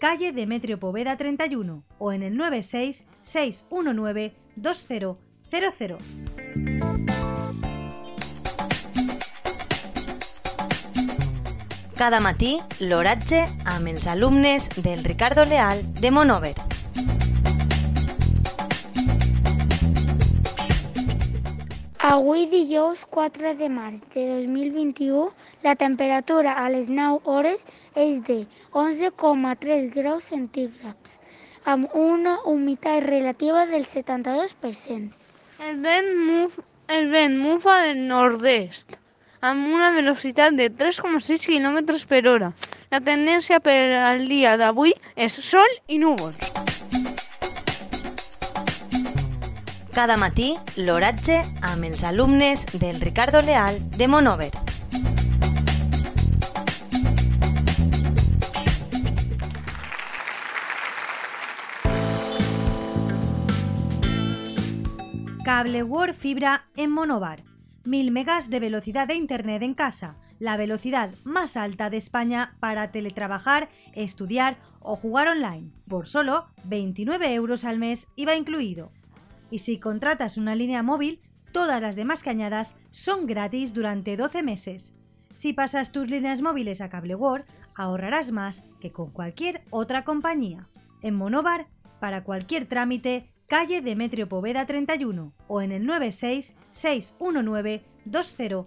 calle Demetrio Poveda 31 o en el 96 619 2000. Cada matí, l'oratge amb els alumnes del Ricardo Leal de Monover. Avui dijous 4 de març de 2021 la temperatura a les 9 hores és de 11,3 graus centígrads amb una humitat relativa del 72%. El vent, muf, el vent mufa del nord-est amb una velocitat de 3,6 km per hora. La tendència per al dia d'avui és sol i núvols. Cada matí, l'oratge amb els alumnes del Ricardo Leal de Monover. Cable World Fibra en Monobar. 1000 megas de velocidad de Internet en casa, la velocidad más alta de España para teletrabajar, estudiar o jugar online, por solo 29 euros al mes IVA incluido. Y si contratas una línea móvil, todas las demás cañadas son gratis durante 12 meses. Si pasas tus líneas móviles a Cable World, ahorrarás más que con cualquier otra compañía. En Monobar, para cualquier trámite, calle Demetrio Poveda 31 o en el 96 619 2000.